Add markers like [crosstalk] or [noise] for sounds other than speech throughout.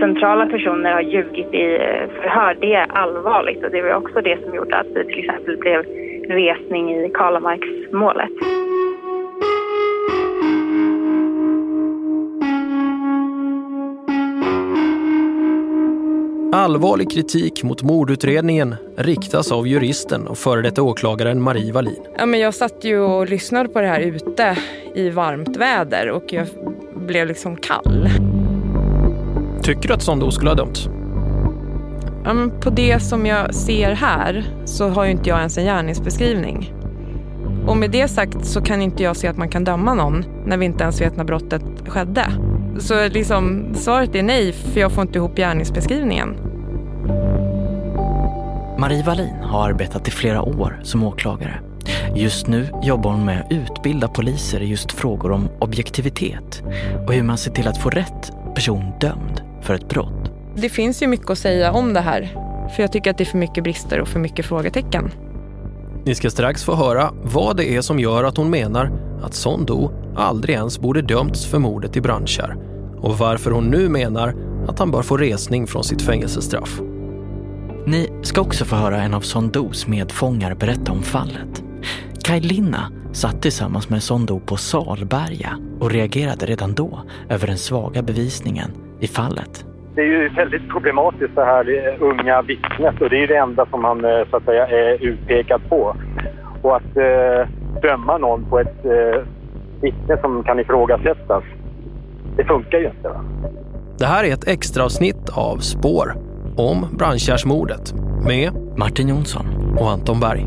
centrala personer har ljugit i förhör, det är allvarligt och det var också det som gjorde att det till exempel blev resning i Karlamarksmålet. Allvarlig kritik mot mordutredningen riktas av juristen och före detta åklagaren Marie Wallin. Ja, men jag satt ju och lyssnade på det här ute i varmt väder och jag blev liksom kall. Tycker du att Sondo skulle ha dömts? Ja, men på det som jag ser här så har ju inte jag ens en gärningsbeskrivning. Och med det sagt så kan inte jag se att man kan döma någon när vi inte ens vet när brottet skedde. Så liksom, svaret är nej, för jag får inte ihop gärningsbeskrivningen. Marie Wallin har arbetat i flera år som åklagare. Just nu jobbar hon med att utbilda poliser i just frågor om objektivitet och hur man ser till att få rätt person dömd för ett brott. Det finns ju mycket att säga om det här, för jag tycker att det är för mycket brister och för mycket frågetecken. Ni ska strax få höra vad det är som gör att hon menar att Sondo aldrig ens borde dömts för mordet i Brandkärr och varför hon nu menar att han bör få resning från sitt fängelsestraff. Ni ska också få höra en av Sondos medfångar berätta om fallet. Kaj Linna satt tillsammans med Sondo på Salberga och reagerade redan då över den svaga bevisningen i fallet. Det är ju väldigt problematiskt det här unga vittnet och det är det enda som han eh, så att säga är utpekad på. Och att eh, döma någon på ett eh, vittne som kan ifrågasättas, det funkar ju inte. Va? Det här är ett extra avsnitt av Spår om brandkärrsmordet med Martin Jonsson och Anton Berg.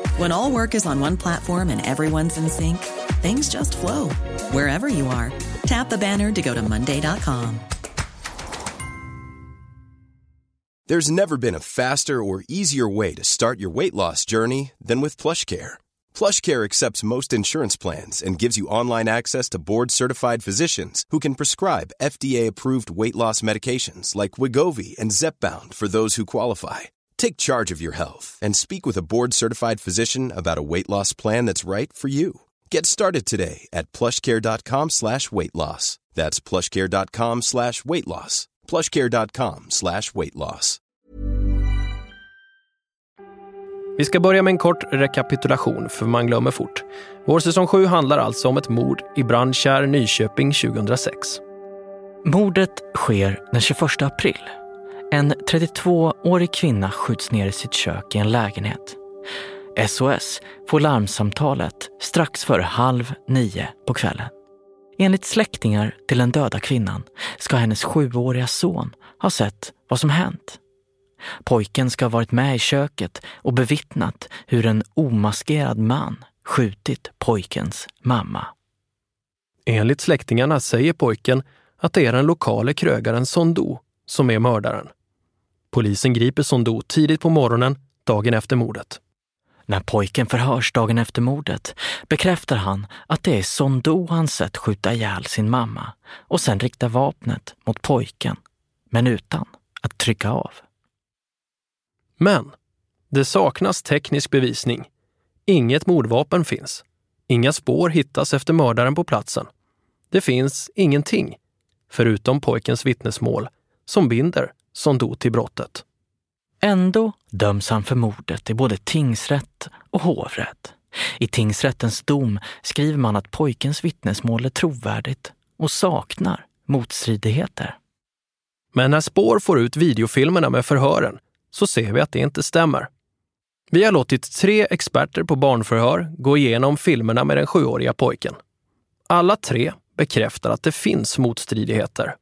When all work is on one platform and everyone's in sync, things just flow wherever you are. Tap the banner to go to Monday.com. There's never been a faster or easier way to start your weight loss journey than with PlushCare. PlushCare accepts most insurance plans and gives you online access to board-certified physicians who can prescribe FDA-approved weight loss medications like Wigovi and Zepbound for those who qualify. Take charge of your health and speak with a board-certified physician about a weight loss plan that's right for you. Get started today at plushcare.com slash weight loss. That's plushcare.com slash weight loss. plushcare.com slash weight loss. Vi ska börja med en kort rekapitulation för man glömmer fort. Vår säsong 7 handlar alltså om ett mord i Brandkärr, Nyköping 2006. Mordet sker den 21 april. En 32-årig kvinna skjuts ner i sitt kök i en lägenhet. SOS får larmsamtalet strax före halv nio på kvällen. Enligt släktingar till den döda kvinnan ska hennes sjuåriga son ha sett vad som hänt. Pojken ska ha varit med i köket och bevittnat hur en omaskerad man skjutit pojkens mamma. Enligt släktingarna säger pojken att det är den lokale krögaren Sondo som är mördaren. Polisen griper Sondo tidigt på morgonen dagen efter mordet. När pojken förhörs dagen efter mordet bekräftar han att det är Sondo han sett skjuta ihjäl sin mamma och sen riktar vapnet mot pojken, men utan att trycka av. Men det saknas teknisk bevisning. Inget mordvapen finns. Inga spår hittas efter mördaren på platsen. Det finns ingenting, förutom pojkens vittnesmål, som binder Sondo till brottet. Ändå döms han för mordet i både tingsrätt och hovrätt. I tingsrättens dom skriver man att pojkens vittnesmål är trovärdigt och saknar motstridigheter. Men när Spår får ut videofilmerna med förhören så ser vi att det inte stämmer. Vi har låtit tre experter på barnförhör gå igenom filmerna med den sjuåriga pojken. Alla tre bekräftar att det finns motstridigheter.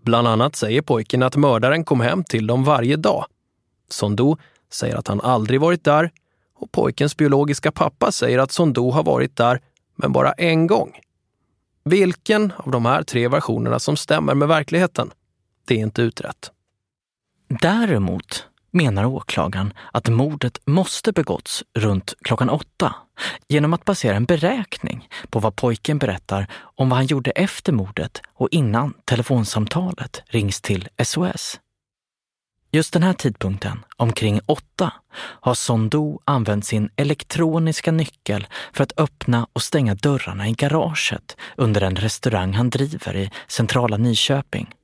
Bland annat säger pojken att mördaren kom hem till dem varje dag. Sondo säger att han aldrig varit där och pojkens biologiska pappa säger att Sondo har varit där, men bara en gång. Vilken av de här tre versionerna som stämmer med verkligheten, det är inte utrett. Däremot menar åklagaren att mordet måste begåtts runt klockan åtta genom att basera en beräkning på vad pojken berättar om vad han gjorde efter mordet och innan telefonsamtalet rings till SOS. Just den här tidpunkten, omkring åtta, har Sondo använt sin elektroniska nyckel för att öppna och stänga dörrarna i garaget under en restaurang han driver i centrala Nyköping.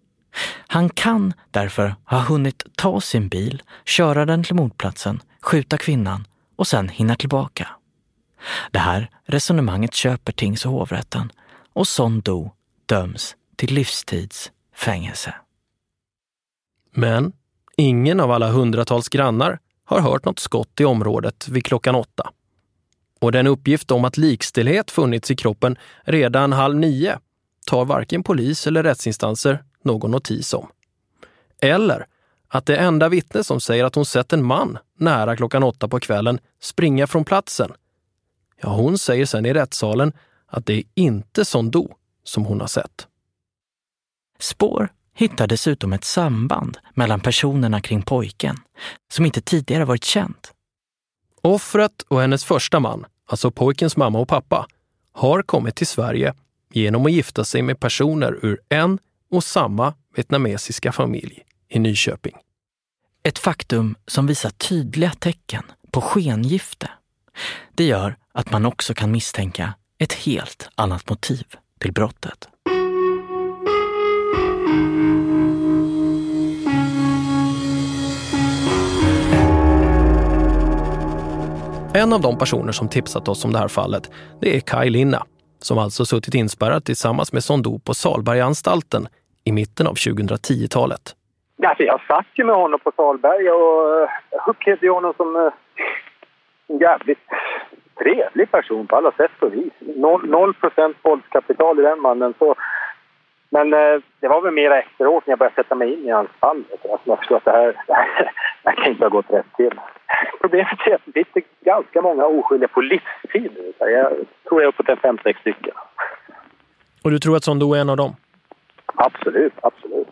Han kan därför ha hunnit ta sin bil, köra den till mordplatsen, skjuta kvinnan och sen hinna tillbaka. Det här resonemanget köper tings och hovrätten och Son Do döms till livstids fängelse. Men ingen av alla hundratals grannar har hört något skott i området vid klockan åtta. Och den uppgift om att likstillhet funnits i kroppen redan halv nio tar varken polis eller rättsinstanser någon notis om. Eller att det enda vittne som säger att hon sett en man nära klockan åtta på kvällen springa från platsen. Ja, hon säger sen i rättssalen att det är inte Sondo som hon har sett. Spår hittar dessutom ett samband mellan personerna kring pojken som inte tidigare varit känt. Offret och hennes första man, alltså pojkens mamma och pappa, har kommit till Sverige genom att gifta sig med personer ur en och samma vietnamesiska familj i Nyköping. Ett faktum som visar tydliga tecken på skengifte. Det gör att man också kan misstänka ett helt annat motiv till brottet. En av de personer som tipsat oss om det här fallet, det är Kai Linna, som alltså suttit inspärrad tillsammans med Sondo på Salbergaanstalten i mitten av 2010-talet. Alltså jag satt ju med honom på Salberga och eh, upplevde honom som eh, en jävligt trevlig person på alla sätt och vis. Noll, procent våldskapital i den mannen. Så, men eh, det var väl mer efteråt när jag började sätta mig in i hans fall. Att jag förstod att det här, det här, [laughs] det här kan inte ha gått rätt till. Problemet är att det sitter ganska många oskyldiga på livstid. Jag tror jag är uppåt en fem, sex stycken. Och du tror att Sondo är en av dem? Absolut, absolut.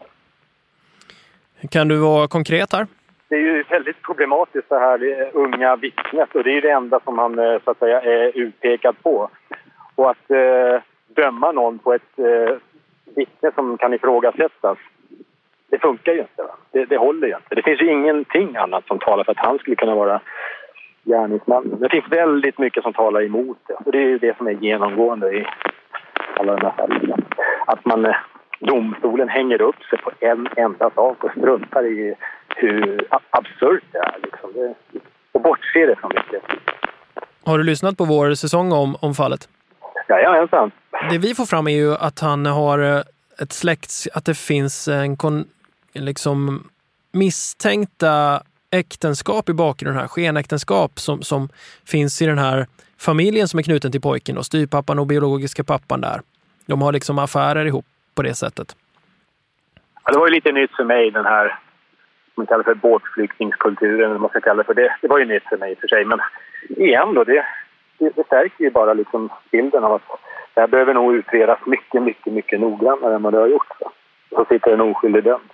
Kan du vara konkret här? Det är ju väldigt problematiskt det här unga vittnet och det är det enda som han eh, så att säga är utpekad på. Och att eh, döma någon på ett eh, vittne som kan ifrågasättas, det funkar ju inte. Det, det, håller ju inte. Det finns ju ingenting annat som talar för att han skulle kunna vara gärningsmannen. Det finns väldigt mycket som talar emot det och det är ju det som är genomgående i alla de här fallen. Att man eh, domstolen hänger upp sig på en enda sak och struntar i hur absurt det är. Liksom. Det, och bortser det från mycket. Har du lyssnat på vår säsong om, om fallet? Jajamensan. Det vi får fram är ju att han har eh, ett släkt, att det finns en kon, liksom misstänkta äktenskap i bakgrunden här, skenäktenskap som, som finns i den här familjen som är knuten till pojken och styrpappan och biologiska pappan där. De har liksom affärer ihop det sättet? Ja, det var ju lite nytt för mig den här man kallar för båtflyktingskulturen, eller man ska kalla det för det. Det var ju nytt för mig i och för sig, men igen då, det, det, det stärker ju bara liksom bilden av att det här behöver nog utredas mycket, mycket, mycket noggrannare än vad det har gjort. Så, så sitter en oskyldig dömd.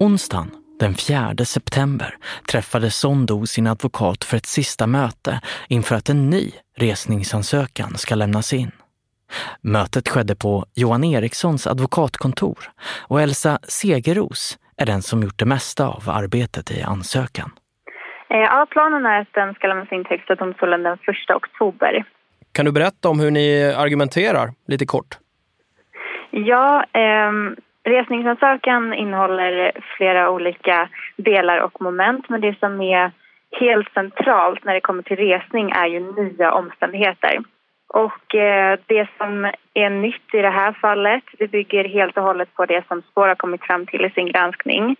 Onsdagen den 4 september träffade Sondo sin advokat för ett sista möte inför att en ny resningsansökan ska lämnas in. Mötet skedde på Johan Erikssons advokatkontor och Elsa Segeros är den som gjort det mesta av arbetet i ansökan. Eh, ja, planen är att den ska lämnas in till Högsta domstolen den 1 oktober. Kan du berätta om hur ni argumenterar lite kort? Ja, eh, resningsansökan innehåller flera olika delar och moment men det som är helt centralt när det kommer till resning är ju nya omständigheter. Och eh, det som är nytt i det här fallet det bygger helt och hållet på det som Spår har kommit fram till i sin granskning.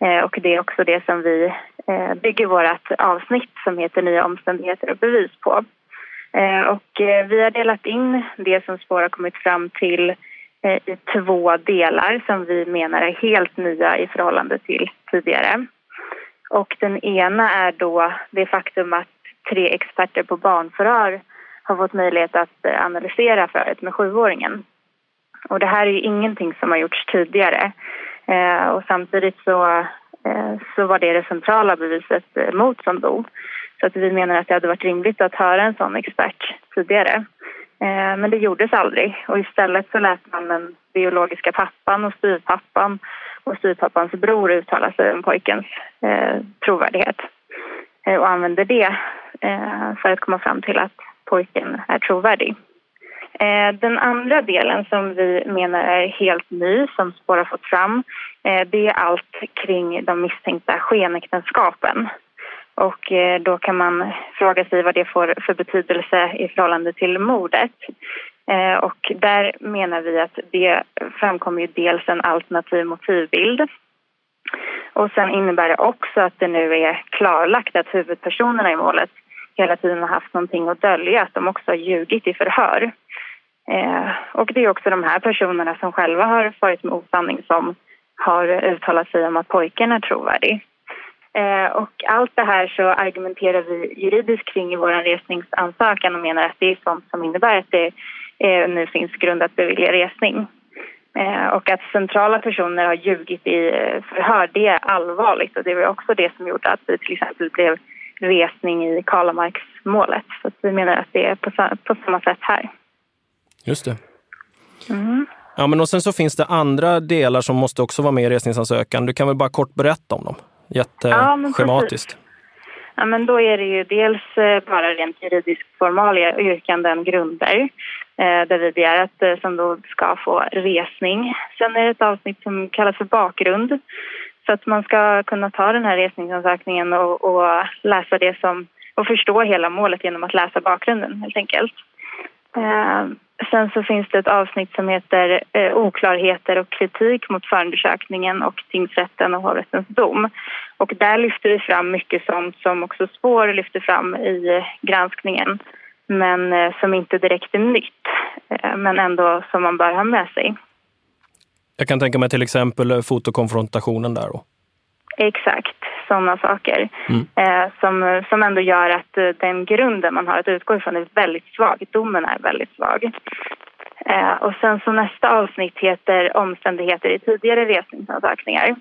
Eh, och det är också det som vi eh, bygger vårt avsnitt som heter Nya omständigheter och bevis på. Och vi har delat in det som Spår har kommit fram till Eh, i två delar som vi menar är helt nya i förhållande till tidigare. Och den ena är då det faktum att tre experter på barnförhör har fått möjlighet att eh, analysera förhöret med sjuåringen. Och det här är ju ingenting som har gjorts tidigare. Eh, och samtidigt så, eh, så var det det centrala beviset eh, mot som dog. Så att vi menar att det hade varit rimligt att höra en sån expert tidigare. Eh, men det gjordes aldrig och istället så lät man den biologiska pappan och styvpappan och styvpappans bror uttala sig om pojkens eh, trovärdighet eh, och använde det eh, för att komma fram till att pojken är trovärdig. Eh, den andra delen som vi menar är helt ny, som Spår har fått fram, eh, det är allt kring de misstänkta skenäktenskapen. Och eh, då kan man fråga sig vad det får för betydelse i förhållande till mordet. Eh, och där menar vi att det framkommer ju dels en alternativ motivbild och sen innebär det också att det nu är klarlagt att huvudpersonerna i målet hela tiden har haft någonting att dölja, att de också har ljugit i förhör. Eh, och det är också de här personerna som själva har varit med osanning som har uttalat sig om att pojken är trovärdig. Eh, och allt det här så argumenterar vi juridiskt kring i vår resningsansökan och menar att det är sånt som innebär att det eh, nu finns grund att bevilja resning. Eh, och att centrala personer har ljugit i eh, förhör, det är allvarligt och det var också det som gjorde att det till exempel blev resning i Karlamarksmålet. Så vi menar att det är på, på samma sätt här. Just det. Mm. Ja, men och sen så finns det andra delar som måste också vara med i resningsansökan. Du kan väl bara kort berätta om dem? Jätteschematiskt. Ja, ja, men då är det ju dels eh, bara rent juridiskt formalia, yrkanden, grunder eh, där vi begär att eh, som då ska få resning. Sen är det ett avsnitt som kallas för bakgrund så att man ska kunna ta den här resningsansökningen och, och läsa det som och förstå hela målet genom att läsa bakgrunden helt enkelt. Sen så finns det ett avsnitt som heter eh, oklarheter och kritik mot förundersökningen och tingsrätten och hovrättens dom. Och där lyfter vi fram mycket sånt som också Spår lyfter fram i eh, granskningen men eh, som inte direkt är nytt, eh, men ändå som man bör ha med sig. Jag kan tänka mig till exempel fotokonfrontationen där då. Exakt, sådana saker mm. eh, som, som ändå gör att eh, den grunden man har att utgå ifrån är väldigt svag. Domen är väldigt svag. Eh, och sen så nästa avsnitt heter omständigheter i tidigare resningsansökningar.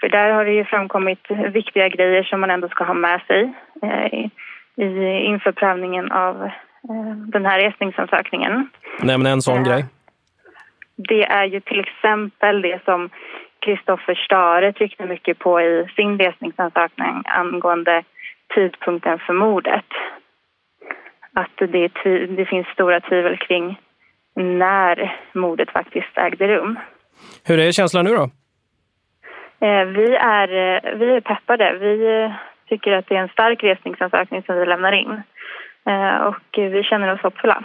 För där har det ju framkommit viktiga grejer som man ändå ska ha med sig eh, i, inför prövningen av eh, den här resningsansökningen. Nämn en sån grej. Det är ju till exempel det som Kristoffer Stare tryckte mycket på i sin resningsansökning angående tidpunkten för mordet. Att det, det finns stora tvivel kring när mordet faktiskt ägde rum. Hur är känslan nu då? Eh, vi är, eh, vi är peppade. Vi eh, tycker att det är en stark resningsansökning som vi lämnar in. Och vi känner oss hoppfulla.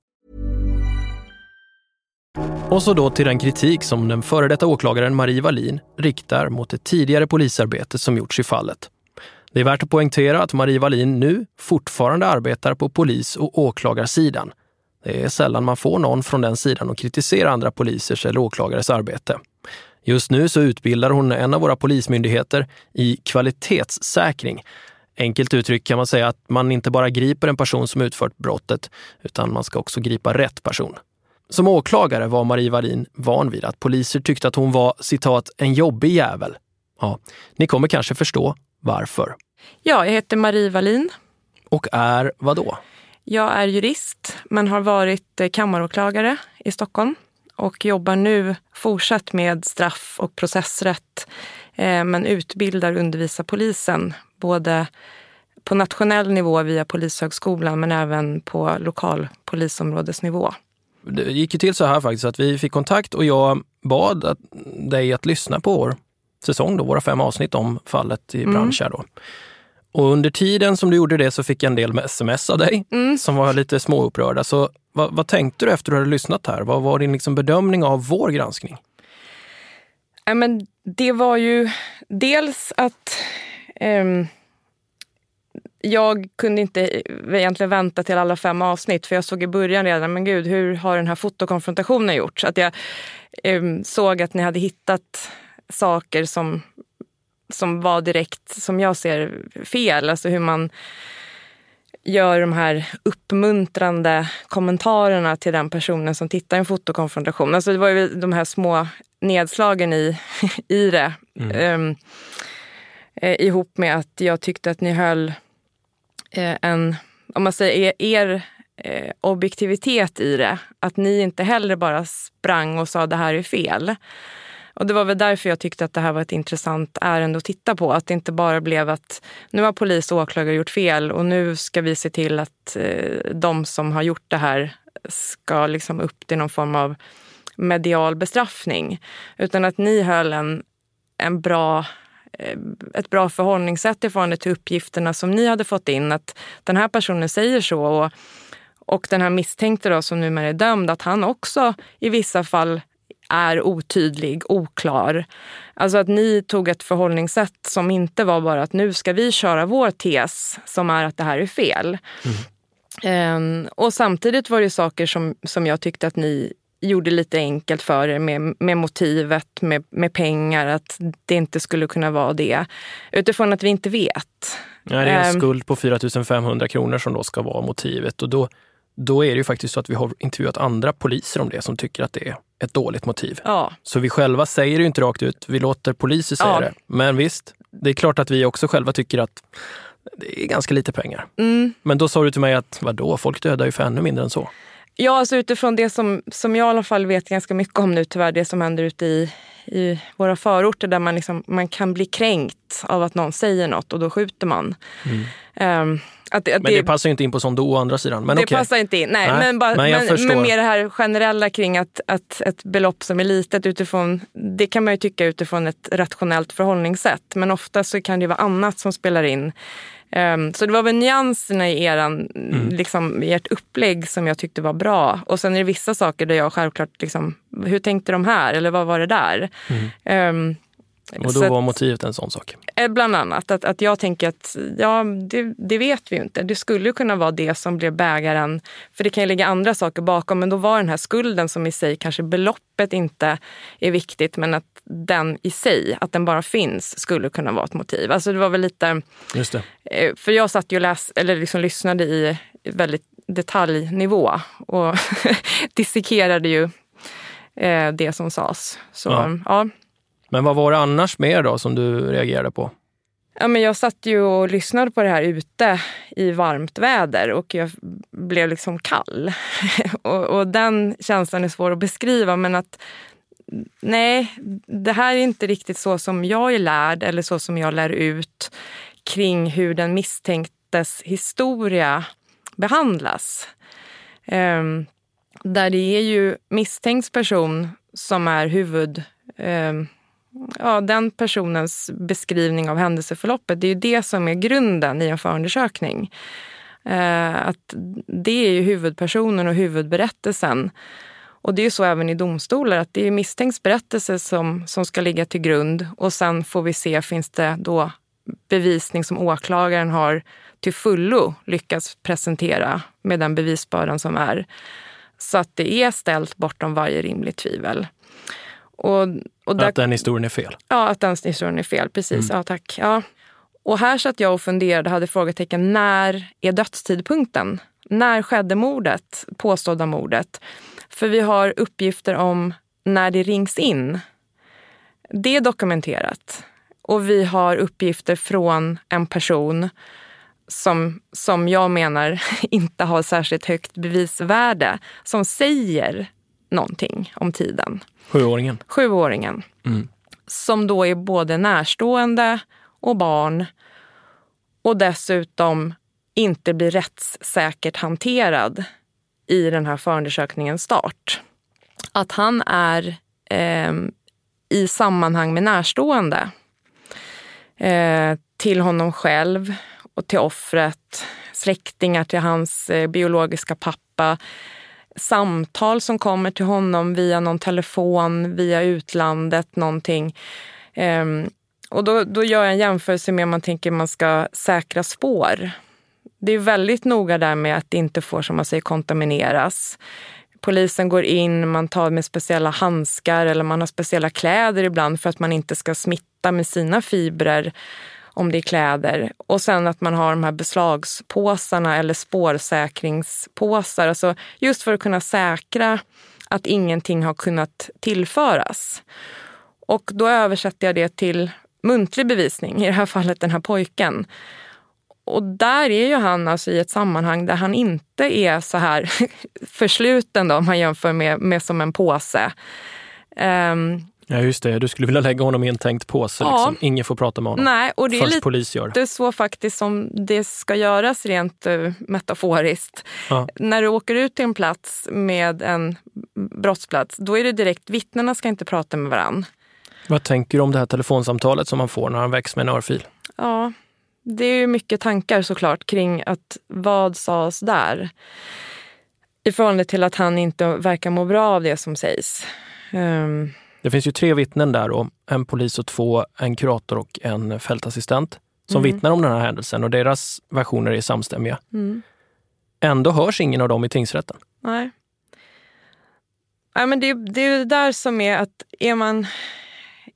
Och så då till den kritik som den före detta åklagaren Marie Wallin riktar mot det tidigare polisarbete som gjorts i fallet. Det är värt att poängtera att Marie Wallin nu fortfarande arbetar på polis och åklagarsidan. Det är sällan man får någon från den sidan att kritisera andra polisers eller åklagares arbete. Just nu så utbildar hon en av våra polismyndigheter i kvalitetssäkring. Enkelt uttryckt kan man säga att man inte bara griper en person som utfört brottet, utan man ska också gripa rätt person. Som åklagare var Marie Wallin van vid att poliser tyckte att hon var citat en jobbig jävel. Ja, ni kommer kanske förstå varför. Ja, jag heter Marie Wallin. Och är vad då? Jag är jurist, men har varit kammaråklagare i Stockholm och jobbar nu fortsatt med straff och processrätt, men utbildar och undervisar polisen både på nationell nivå via Polishögskolan men även på lokal polisområdesnivå. Det gick ju till så här faktiskt att vi fick kontakt och jag bad att, dig att lyssna på vår säsong, då, våra fem avsnitt om fallet i Bransch. Mm. Då. Och under tiden som du gjorde det så fick jag en del med sms av dig mm. som var lite småupprörda. Så vad, vad, tänkte du efter att du hade lyssnat här? Vad var din liksom bedömning av vår granskning? Ja, men det var ju dels att um jag kunde inte egentligen vänta till alla fem avsnitt för jag såg i början redan, men gud, hur har den här fotokonfrontationen gjorts? Att jag eh, såg att ni hade hittat saker som, som var direkt, som jag ser, fel. Alltså hur man gör de här uppmuntrande kommentarerna till den personen som tittar i en fotokonfrontation. Alltså det var ju de här små nedslagen i, [laughs] i det. Mm. Um, eh, ihop med att jag tyckte att ni höll eh, Eh, en, om man säger er, er eh, objektivitet i det. Att ni inte heller bara sprang och sa det här är fel. Och det var väl därför jag tyckte att det här var ett intressant ärende att titta på. Att det inte bara blev att nu har polis och åklagare gjort fel och nu ska vi se till att eh, de som har gjort det här ska liksom upp till någon form av medial bestraffning. Utan att ni höll en, en bra ett bra förhållningssätt i förhållande till uppgifterna som ni hade fått in. Att den här personen säger så och, och den här misstänkte då, som numera är dömd, att han också i vissa fall är otydlig, oklar. Alltså att ni tog ett förhållningssätt som inte var bara att nu ska vi köra vår tes som är att det här är fel. Mm. Um, och samtidigt var det saker som, som jag tyckte att ni gjorde lite enkelt för er med, med motivet, med, med pengar, att det inte skulle kunna vara det. Utifrån att vi inte vet. Ja, det är en um, skuld på 4 500 kronor som då ska vara motivet. Och då, då är det ju faktiskt så att vi har intervjuat andra poliser om det som tycker att det är ett dåligt motiv. Ja. Så vi själva säger det inte rakt ut, vi låter poliser säga ja. det. Men visst, det är klart att vi också själva tycker att det är ganska lite pengar. Mm. Men då sa du till mig att vadå, folk dödar ju för ännu mindre än så. Ja, alltså utifrån det som, som jag i alla fall vet ganska mycket om nu tyvärr, det som händer ute i, i våra förorter där man, liksom, man kan bli kränkt av att någon säger något och då skjuter man. Mm. Um, att, att men det, det, passar ju inte in på som då å andra sidan. Men det okay. passar inte in. Nej, Nej men, bara, men, men, men mer det här generella kring att, att ett belopp som är litet utifrån, det kan man ju tycka utifrån ett rationellt förhållningssätt. Men ofta så kan det vara annat som spelar in. Um, så det var väl nyanserna i, eran, mm. liksom, i ert upplägg som jag tyckte var bra. Och sen är det vissa saker där jag självklart, liksom, hur tänkte de här? Eller vad var det där? Mm. Um, och då var motivet en sån sak? Eh, bland annat. Att, att jag tänker att ja, det, det, vet vi ju inte. Det skulle kunna vara det som blev bägaren. För det kan ju ligga andra saker bakom. Men då var den här skulden som i sig, kanske beloppet inte är viktigt, men att den i sig, att den bara finns, skulle kunna vara ett motiv. Alltså det var väl lite... Just det. Eh, för jag satt ju och läs, eller liksom lyssnade i väldigt detaljnivå och [laughs] dissekerade ju eh, det som sades. Så, ja. ja. Men vad var det annars mer då som du reagerade på? Ja, men jag satt ju och lyssnade på det här ute i varmt väder och jag blev liksom kall. [laughs] och, och, den känslan är svår att beskriva men att nej, det här är inte riktigt så som jag är lärd eller så som jag lär ut kring hur den misstänktes historia behandlas. Um, där det är ju misstänkt person som är huvud um, ja, den personens beskrivning av händelseförloppet. Det är ju det som är grunden i en förundersökning. Eh, att det är ju huvudpersonen och huvudberättelsen. Och det är ju så även i domstolar, att det är misstänks berättelse som, som ska ligga till grund och sen får vi se, finns det då bevisning som åklagaren har till fullo lyckats presentera med den bevisbördan som är. Så att det är ställt bortom varje rimligt tvivel. Och, och där, att den historien är fel? Ja, att den historien är fel. Precis. Mm. Ja, tack. Ja. Och här satt jag och funderade, hade frågetecken. När är dödstidpunkten? När skedde mordet? Påstådda mordet? För vi har uppgifter om när det rings in. Det är dokumenterat. Och vi har uppgifter från en person som, som jag menar [laughs] inte har särskilt högt bevisvärde, som säger någonting om tiden. Sjuåringen? Sjuåringen. Mm. Som då är både närstående och barn och dessutom inte blir rättssäkert hanterad i den här förundersökningens start. Att han är eh, i sammanhang med närstående eh, till honom själv och till offret, släktingar till hans eh, biologiska pappa samtal som kommer till honom via någon telefon, via utlandet, någonting. Um, och då, då gör jag en jämförelse med om man tänker man ska säkra spår. Det är väldigt noga där med att det inte får, som man säger, kontamineras. Polisen går in, man tar med speciella handskar eller man har speciella kläder ibland för att man inte ska smitta med sina fibrer om det är kläder. Och sen att man har de här beslagspåsarna eller spårsäkringspåsar. Alltså just för att kunna säkra att ingenting har kunnat tillföras. Och då översätter jag det till muntlig bevisning, i det här fallet den här pojken. Och där är ju han alltså i ett sammanhang där han inte är så här [laughs] försluten då, om man jämför med, med som en påse. Um, Ja just det, du skulle vilja lägga honom i en tänkt påse. Ja. Liksom. Ingen får prata med honom. Nej, och det är lite polis gör. Det är så faktiskt som det ska göras rent uh, metaforiskt. Ja. När du åker ut till en plats med en brottsplats, då är det direkt, vittnena ska inte prata med varann. Vad tänker du om det här telefonsamtalet som man får när han väcks med en örfil? Ja, det är ju mycket tankar såklart kring att vad sades där? I förhållande till att han inte verkar må bra av det som sägs. Um, det finns ju tre vittnen där, och en polis och två, en kurator och en fältassistent som mm. vittnar om den här händelsen och deras versioner är samstämmiga. Mm. Ändå hörs ingen av dem i tingsrätten. Nej. Nej men det, det är det där som är att är man,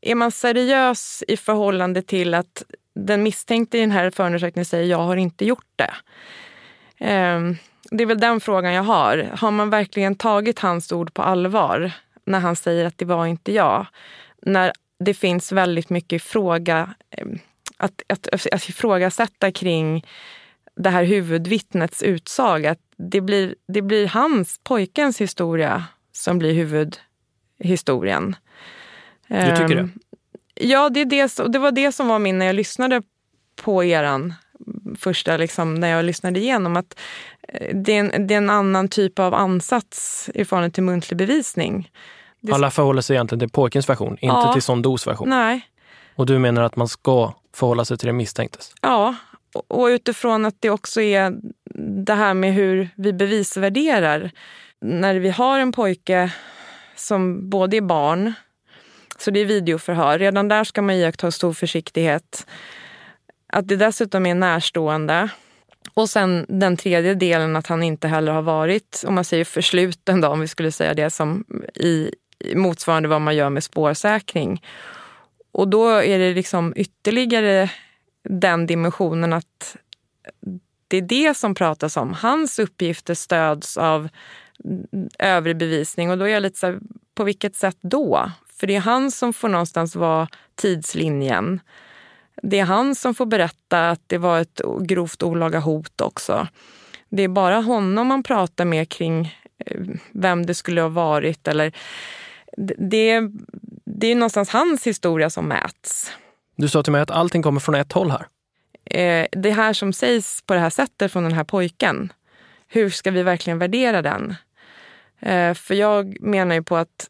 är man seriös i förhållande till att den misstänkte i den här förundersökningen säger jag har inte gjort det. Um, det är väl den frågan jag har. Har man verkligen tagit hans ord på allvar? När han säger att det var inte jag. När det finns väldigt mycket fråga, eh, att, att, att ifrågasätta kring det här huvudvittnets utsaga. Det blir, det blir hans, pojkens historia som blir huvudhistorien. Du tycker det? Ehm, Ja, det, är det, det var det som var min när jag lyssnade på eran första, liksom, när jag lyssnade igenom. Att eh, det är, en, det är en annan typ av ansats i förhållande till muntlig bevisning. Det, Alla förhåller sig egentligen till pojkens version, inte Ja. till Sondos version. Nej. Och du menar att man ska förhålla sig till den misstänktes? Ja, och- och utifrån att det också är det här med hur vi bevisvärderar. När vi har en pojke som både är barn, så det är videoförhör. Redan där ska man iaktta stor försiktighet. Att det dessutom är närstående. Och sen den tredje delen att han inte heller har varit, om man säger försluten då, om vi skulle säga det som i motsvarande vad man gör med spårsäkring. Och då är det liksom ytterligare den dimensionen att det är det som pratas om. Hans uppgifter stöds av övrig bevisning och då är jag lite så här, på vilket sätt då? För det är han som får någonstans vara tidslinjen. Det är han som får berätta att det var ett grovt olaga hot också. Det är bara honom man pratar med kring eh, vem det skulle ha varit eller det- det, är- någonstans hans historia som mäts. Du sa till mig att allting kommer från ett håll här. eh, det här som sägs på det här sättet från den här pojken, hur ska vi verkligen värdera den? Eh, för jag menar ju på att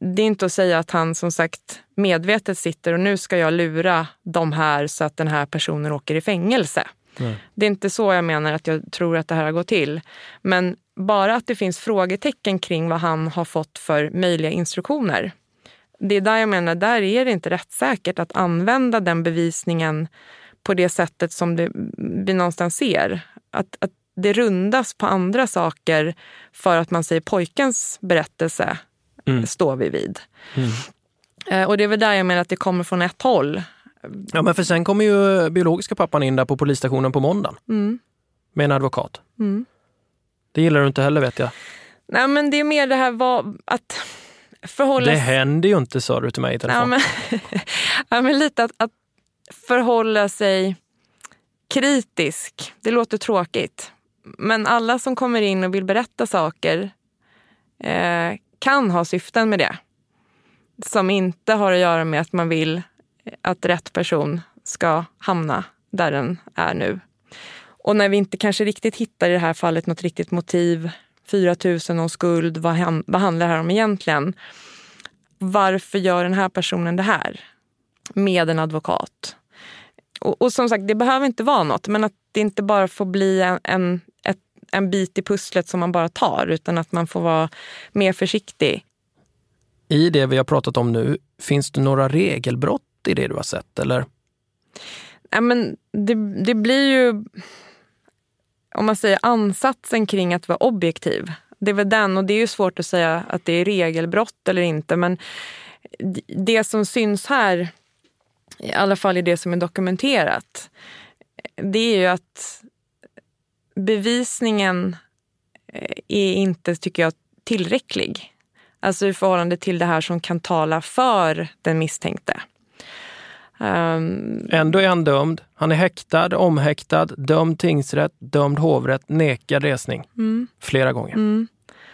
det är inte att säga att han som sagt medvetet sitter och nu ska jag lura de här så att den här personen åker i fängelse. Det är inte så jag menar att jag tror att det här har gått till. Men bara att det finns frågetecken kring vad han har fått för möjliga instruktioner. Det är där jag menar, där är det inte rättssäkert att använda den bevisningen på det sättet som det, vi någonstans ser. Att, att det rundas på andra saker för att man säger pojkens berättelse står vi vid. Eh, Och det är väl där jag menar att det kommer från ett håll. Ja, men för sen kommer ju biologiska pappan in där på polisstationen på måndagen Mm. med en advokat. Det gillar du inte heller vet jag. Nej men det är mer det här vad, att förhålla Det händer ju inte sa du till mig i telefon. men, [laughs] ja, men lite att, att förhålla sig kritisk. Det låter tråkigt. Men alla som kommer in och vill berätta saker eh, kan ha syften med det. Som inte har att göra med att man vill att rätt person ska hamna där den är nu. Och när vi inte kanske riktigt hittar i det här fallet något riktigt motiv, 4 000 och skuld, vad, han- vad handlar det här om egentligen? Varför gör den här personen det här? Med en advokat. Och, och som sagt, det behöver inte vara något, men att det inte bara får bli en, en, en bit i pusslet som man bara tar, utan att man får vara mer försiktig. I det vi har pratat om nu, finns det några regelbrott i det du har sett? Eller? Ja, men det, det blir ju, om man säger ansatsen kring att vara objektiv. Det är väl den, och det är ju svårt att säga att det är regelbrott eller inte, men det som syns här, i alla fall i det som är dokumenterat, det är ju att bevisningen eh, är inte, tycker jag, tillräcklig. Alltså i förhållande till det här som kan tala för den misstänkte. Ehm, Ändå är han dömd. Han är häktad, omhäktad, dömd tingsrätt, dömd hovrätt, nekad resning. Mm. Flera gånger.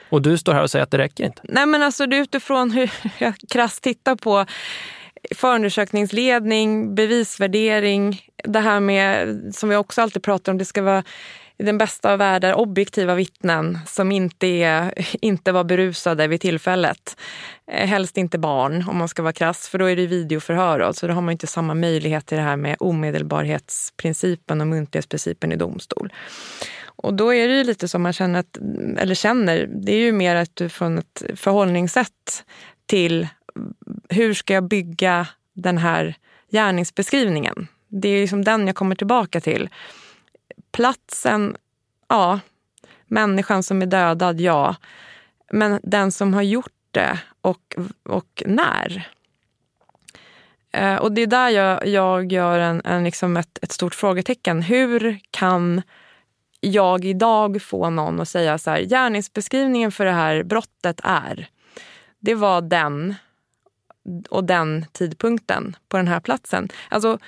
Och du står här och säger att det räcker inte. Nej men alltså det är utifrån hur [laughs] jag krasst tittar på förundersökningsledning, bevisvärdering, det här med, som vi också alltid pratar om, det ska vara i den bästa av världar objektiva vittnen som inte, är, inte var berusade vid tillfället. Eh, helst inte barn om man ska vara krass, för då är det videoförhör. då, Så då har man inte samma möjlighet till det här med omedelbarhetsprincipen och muntlighetsprincipen i domstol. Och då är det ju lite som man känner, att, eller känner, det är ju mer att du från ett förhållningssätt till hur ska jag bygga den här gärningsbeskrivningen? Det är liksom den jag kommer tillbaka till. Platsen, ja. Människan som är dödad, ja. Men den som har gjort det och, och när. Eh, Och det är där jag, jag gör en, en liksom ett, ett stort frågetecken. Hur kan jag idag få någon att säga så här, gärningsbeskrivningen för det här brottet är, det var den och den tidpunkten på den här platsen. Alltså,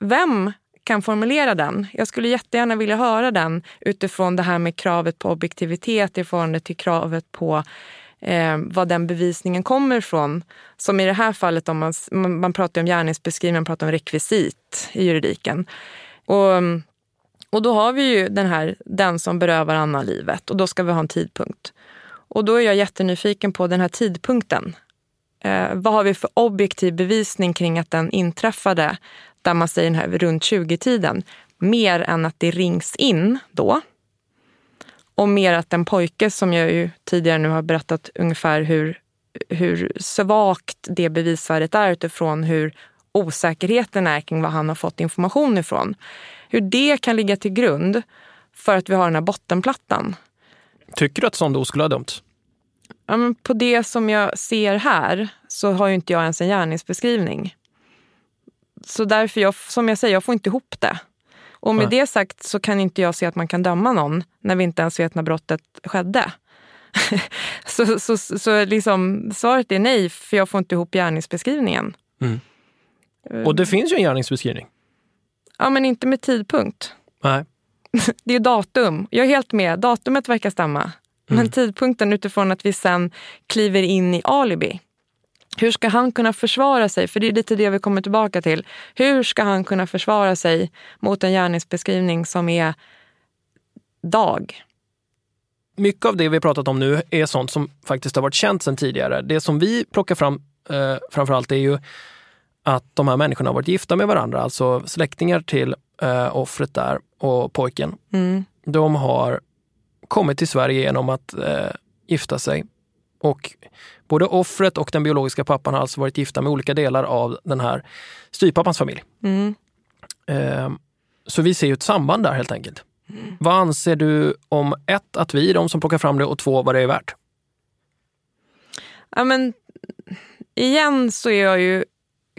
vem kan formulera den. Jag skulle jättegärna vilja höra den utifrån det här med kravet på objektivitet i förhållande till kravet på eh, vad den bevisningen kommer ifrån. Som i det här fallet, om man, man pratar om gärningsbeskrivning, man pratar om rekvisit i juridiken. Och, och då har vi ju den här, den som berövar annan livet och då ska vi ha en tidpunkt. Och då är jag jättenyfiken på den här tidpunkten. Eh, vad har vi för objektiv bevisning kring att den inträffade där man säger den här runt 20-tiden? Mer än att det rings in då. Och mer att en pojke, som jag ju tidigare nu har berättat ungefär hur, hur svagt det bevisvärdet är utifrån hur osäkerheten är kring vad han har fått information ifrån. Hur det kan ligga till grund för att vi har den här bottenplattan. Tycker du att Sondo skulle ha dömts? Ja, på det som jag ser här så har ju inte jag ens en gärningsbeskrivning. Så därför, jag, som jag säger, jag får inte ihop det. Och med Nej. det sagt så kan inte jag se att man kan döma någon när vi inte ens vet när brottet skedde. [laughs] så så, så liksom, svaret är nej, för jag får inte ihop gärningsbeskrivningen. Mm. Och det finns ju en gärningsbeskrivning. Ja, men inte med tidpunkt. Nej. [laughs] det är datum. Jag är helt med. Datumet verkar stämma. Mm. Men tidpunkten utifrån att vi sen kliver in i alibi. Hur ska han kunna försvara sig? För det är lite det vi kommer tillbaka till. Hur ska han kunna försvara sig mot en gärningsbeskrivning som är dag? Mycket av det vi pratat om nu är sånt som faktiskt har varit känt sedan tidigare. Det som vi plockar fram eh, framförallt är ju att de här människorna har varit gifta med varandra, alltså släktingar till eh, offret där och pojken. Mm. De har kommit till Sverige genom att eh, gifta sig. Och både offret och den biologiska pappan har alltså varit gifta med olika delar av den här styvpappans familj. Mm. Eh, så vi ser ju ett samband där helt enkelt. Mm. Vad anser du om ett, att vi är de som plockar fram det och två, vad det är värt? Ja men igen så är jag ju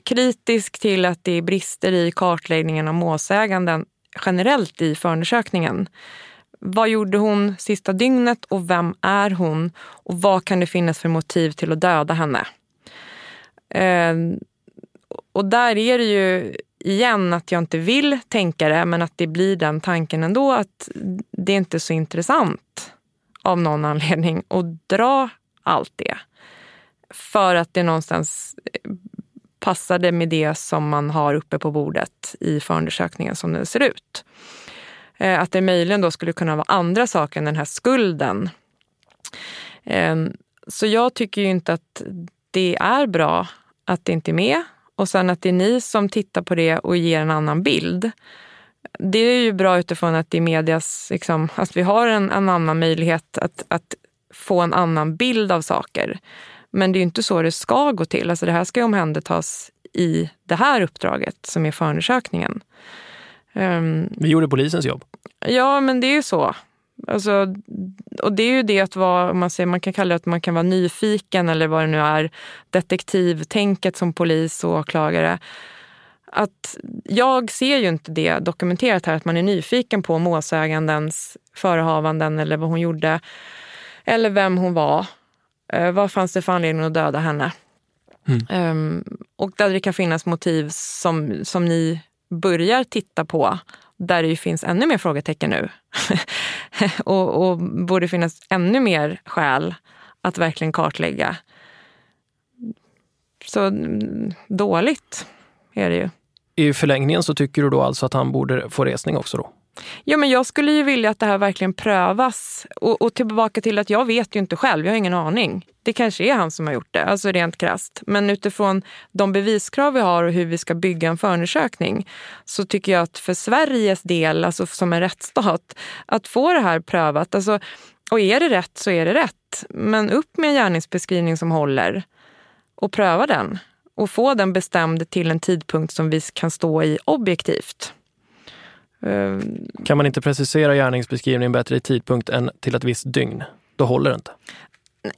kritisk till att det är brister i kartläggningen av målsäganden generellt i förundersökningen. Vad gjorde hon sista dygnet och vem är hon? Och vad kan det finnas för motiv till att döda henne? Eh, och där är det ju igen att jag inte vill tänka det, men att det blir den tanken ändå att det är inte så intressant av någon anledning att dra allt det. För att det någonstans eh, passade med det som man har uppe på bordet i förundersökningen som den ser ut. Eh, att det möjligen då skulle kunna vara andra saker än den här skulden. Ehm, så jag tycker ju inte att det är bra att det inte är med. Och sen att det är ni som tittar på det och ger en annan bild. Det är ju bra utifrån att det är medias, liksom, att vi har en, en annan möjlighet att, att få en annan bild av saker. Men det är inte så det ska gå till. Alltså det här ska omhändertas i det här uppdraget som är förundersökningen. Um, Vi gjorde polisens jobb. Ja, men det är ju så. Alltså, och det är ju det att vara, man, säger, man kan kalla det att man kan vara nyfiken eller vad det nu är, detektivtänket som polis och åklagare. Att jag ser ju inte det dokumenterat här, att man är nyfiken på målsägandens förehavanden eller vad hon gjorde. Eller vem hon var. Eh, vad fanns det för anledning att döda henne? Mm. Um, och där det kan finnas motiv som, som ni börjar titta på där det ju finns ännu mer frågetecken nu. [laughs] och, och borde finnas ännu mer skäl att verkligen kartlägga. Så mm, dåligt är det ju. I förlängningen så tycker du då alltså att han borde få resning också då? Ja, men jag skulle ju vilja att det här verkligen prövas. Och, och tillbaka till att jag vet ju inte själv, jag har ingen aning. Det kanske är han som har gjort det, alltså rent krast. Men utifrån de beviskrav vi har och hur vi ska bygga en förundersökning så tycker jag att för Sveriges del, alltså som en rättsstat, att få det här prövat. Alltså, och är det rätt så är det rätt. Men upp med en gärningsbeskrivning som håller och pröva den. Och få den bestämd till en tidpunkt som vi kan stå i objektivt. Ehm, kan man inte precisera gärningsbeskrivningen bättre i tidpunkt än till ett visst dygn? Då håller det inte.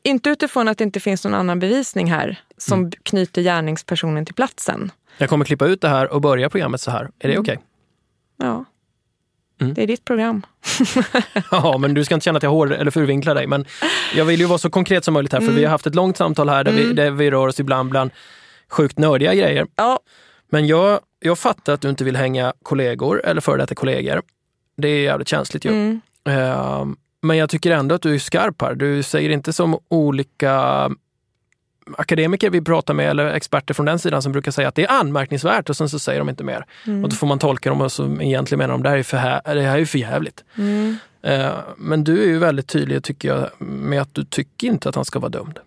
Inte utifrån att det inte finns någon annan bevisning här som mm. knyter gärningspersonen till platsen. Jag kommer klippa ut det här och börja programmet så här. Är det mm. okej? Okay? Ja. Mm. Det är ditt program. [laughs] ja, men du ska inte känna att jag hår eller förvinklar dig. Men jag vill ju vara så konkret som möjligt här, för mm. vi har haft ett långt samtal här där, vi, mm. där vi rör oss ibland bland sjukt nördiga grejer. Ja. Men jag jag fattar att du inte vill hänga kollegor eller före detta kollegor. Det är jävligt känsligt ju. Mm. Eh, men jag tycker ändå att du är skarp här. Du säger inte som olika akademiker vi pratar med eller experter från den sidan som brukar säga att det är anmärkningsvärt och sen så säger de inte mer. Mm. Och då får man tolka dem och så egentligen menar de det här är för, här, det här är för jävligt. Mm. Eh, men du är ju väldigt tydlig tycker jag med att du tycker inte att han ska vara dömd.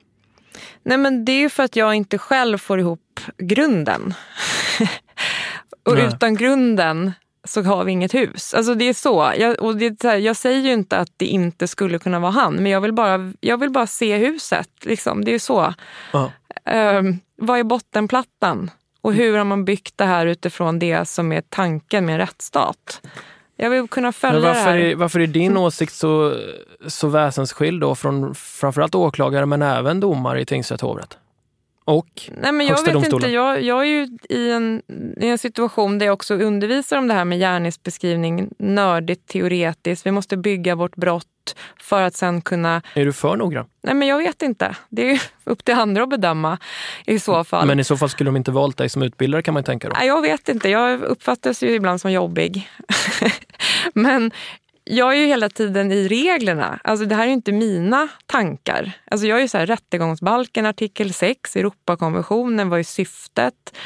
Nej men det är ju för att jag inte själv får ihop grunden. [laughs] och Nej. utan grunden så har vi inget hus. Alltså det är så. Jag, och det är så här, jag säger ju inte att det inte skulle kunna vara han, men jag vill bara, jag vill bara se huset. Liksom. Det är ju så. Ja. Um, vad är bottenplattan? Och hur har man byggt det här utifrån det som är tanken med en rättsstat? Jag vill kunna följa Men varför, det här. är, varför är din åsikt så, så väsensskild då från framförallt åklagare men även domare i tingsrätt hovrätt? Och Nej, men jag Högsta vet domstolen. inte. Jag, jag är ju i en, i en situation där jag också undervisar om det här med gärningsbeskrivning, nördigt, teoretiskt. Vi måste bygga vårt brott för att sen kunna... är du för noggrann? Nej, men jag vet inte. Det är [laughs] upp till andra att bedöma i så fall. Men i så fall skulle de inte valt dig som utbildare kan man ju tänka då. Nej, jag vet inte. Jag uppfattas ju ibland som jobbig. [laughs] men jag är ju hela tiden i reglerna. Alltså det här är ju inte mina tankar. Alltså jag är ju så här, rättegångsbalken artikel 6, Europakonventionen, vad är syftet?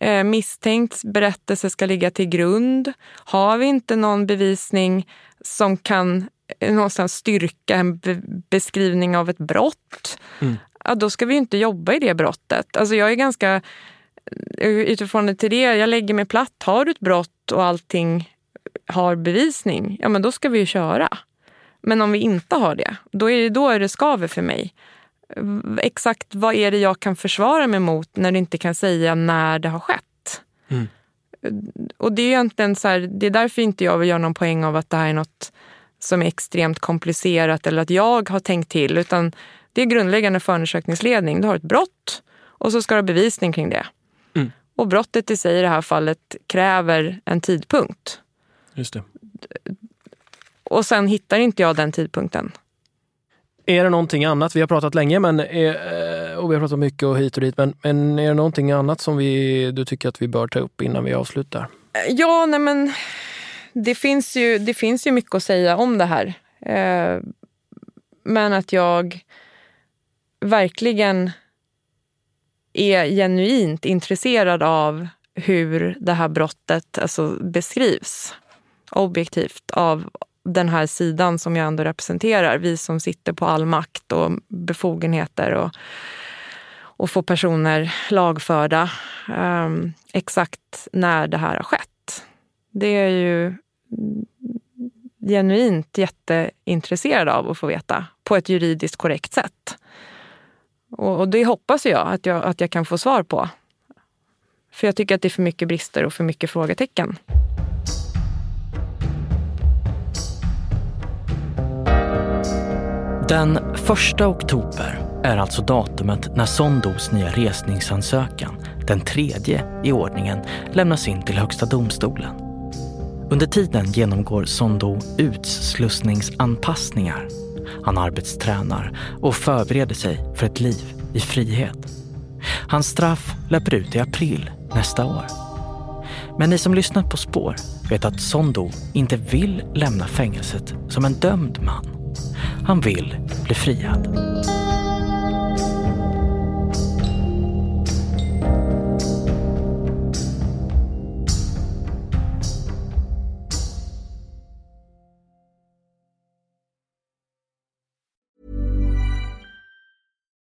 Eh, misstänkt berättelse ska ligga till grund. Har vi inte någon bevisning som kan eh, någonstans styrka en be- beskrivning av ett brott, Mm. ja, då ska vi ju inte jobba i det brottet. Alltså jag är ganska, eh, utifrån det till det, jag lägger mig platt. Har du ett brott och allting har bevisning, ja men då ska vi ju köra. Men om vi inte har det, då är det, då är det skaver för mig. Exakt vad är det jag kan försvara mig mot när du inte kan säga när det har skett? Mm. Och det är egentligen så här, det är därför inte jag vill göra någon poäng av att det här är något som är extremt komplicerat eller att jag har tänkt till, utan det är grundläggande förundersökningsledning. Du har ett brott och så ska du ha bevisning kring det. Mm. Och brottet i sig i det här fallet kräver en tidpunkt. Just det. Och sen hittar inte jag den tidpunkten. Är det någonting annat? Vi har pratat länge men, är, eh, och vi har pratat mycket och hit och dit. Men, men är det någonting annat som vi, du tycker att vi bör ta upp innan vi avslutar? Ja, nej men det finns ju, det finns ju mycket att säga om det här. Eh, men att jag verkligen är genuint intresserad av hur det här brottet alltså, beskrivs objektivt av den här sidan som jag ändå representerar. Vi som sitter på all makt och befogenheter och, och får personer lagförda. Um, exakt när det här har skett. Det är ju genuint jätteintresserad av att få veta på ett juridiskt korrekt sätt. Och, och det hoppas jag att, jag att jag kan få svar på. För jag tycker att det är för mycket brister och för mycket frågetecken. Den 1 oktober är alltså datumet när Sondos nya resningsansökan, den tredje i ordningen, lämnas in till Högsta domstolen. Under tiden genomgår Sondo utslussningsanpassningar. Han arbetstränar och förbereder sig för ett liv i frihet. Hans straff löper ut i april nästa år. Men ni som lyssnat på Spår vet att Sondo inte vill lämna fängelset som en dömd man. Han vill bli friad.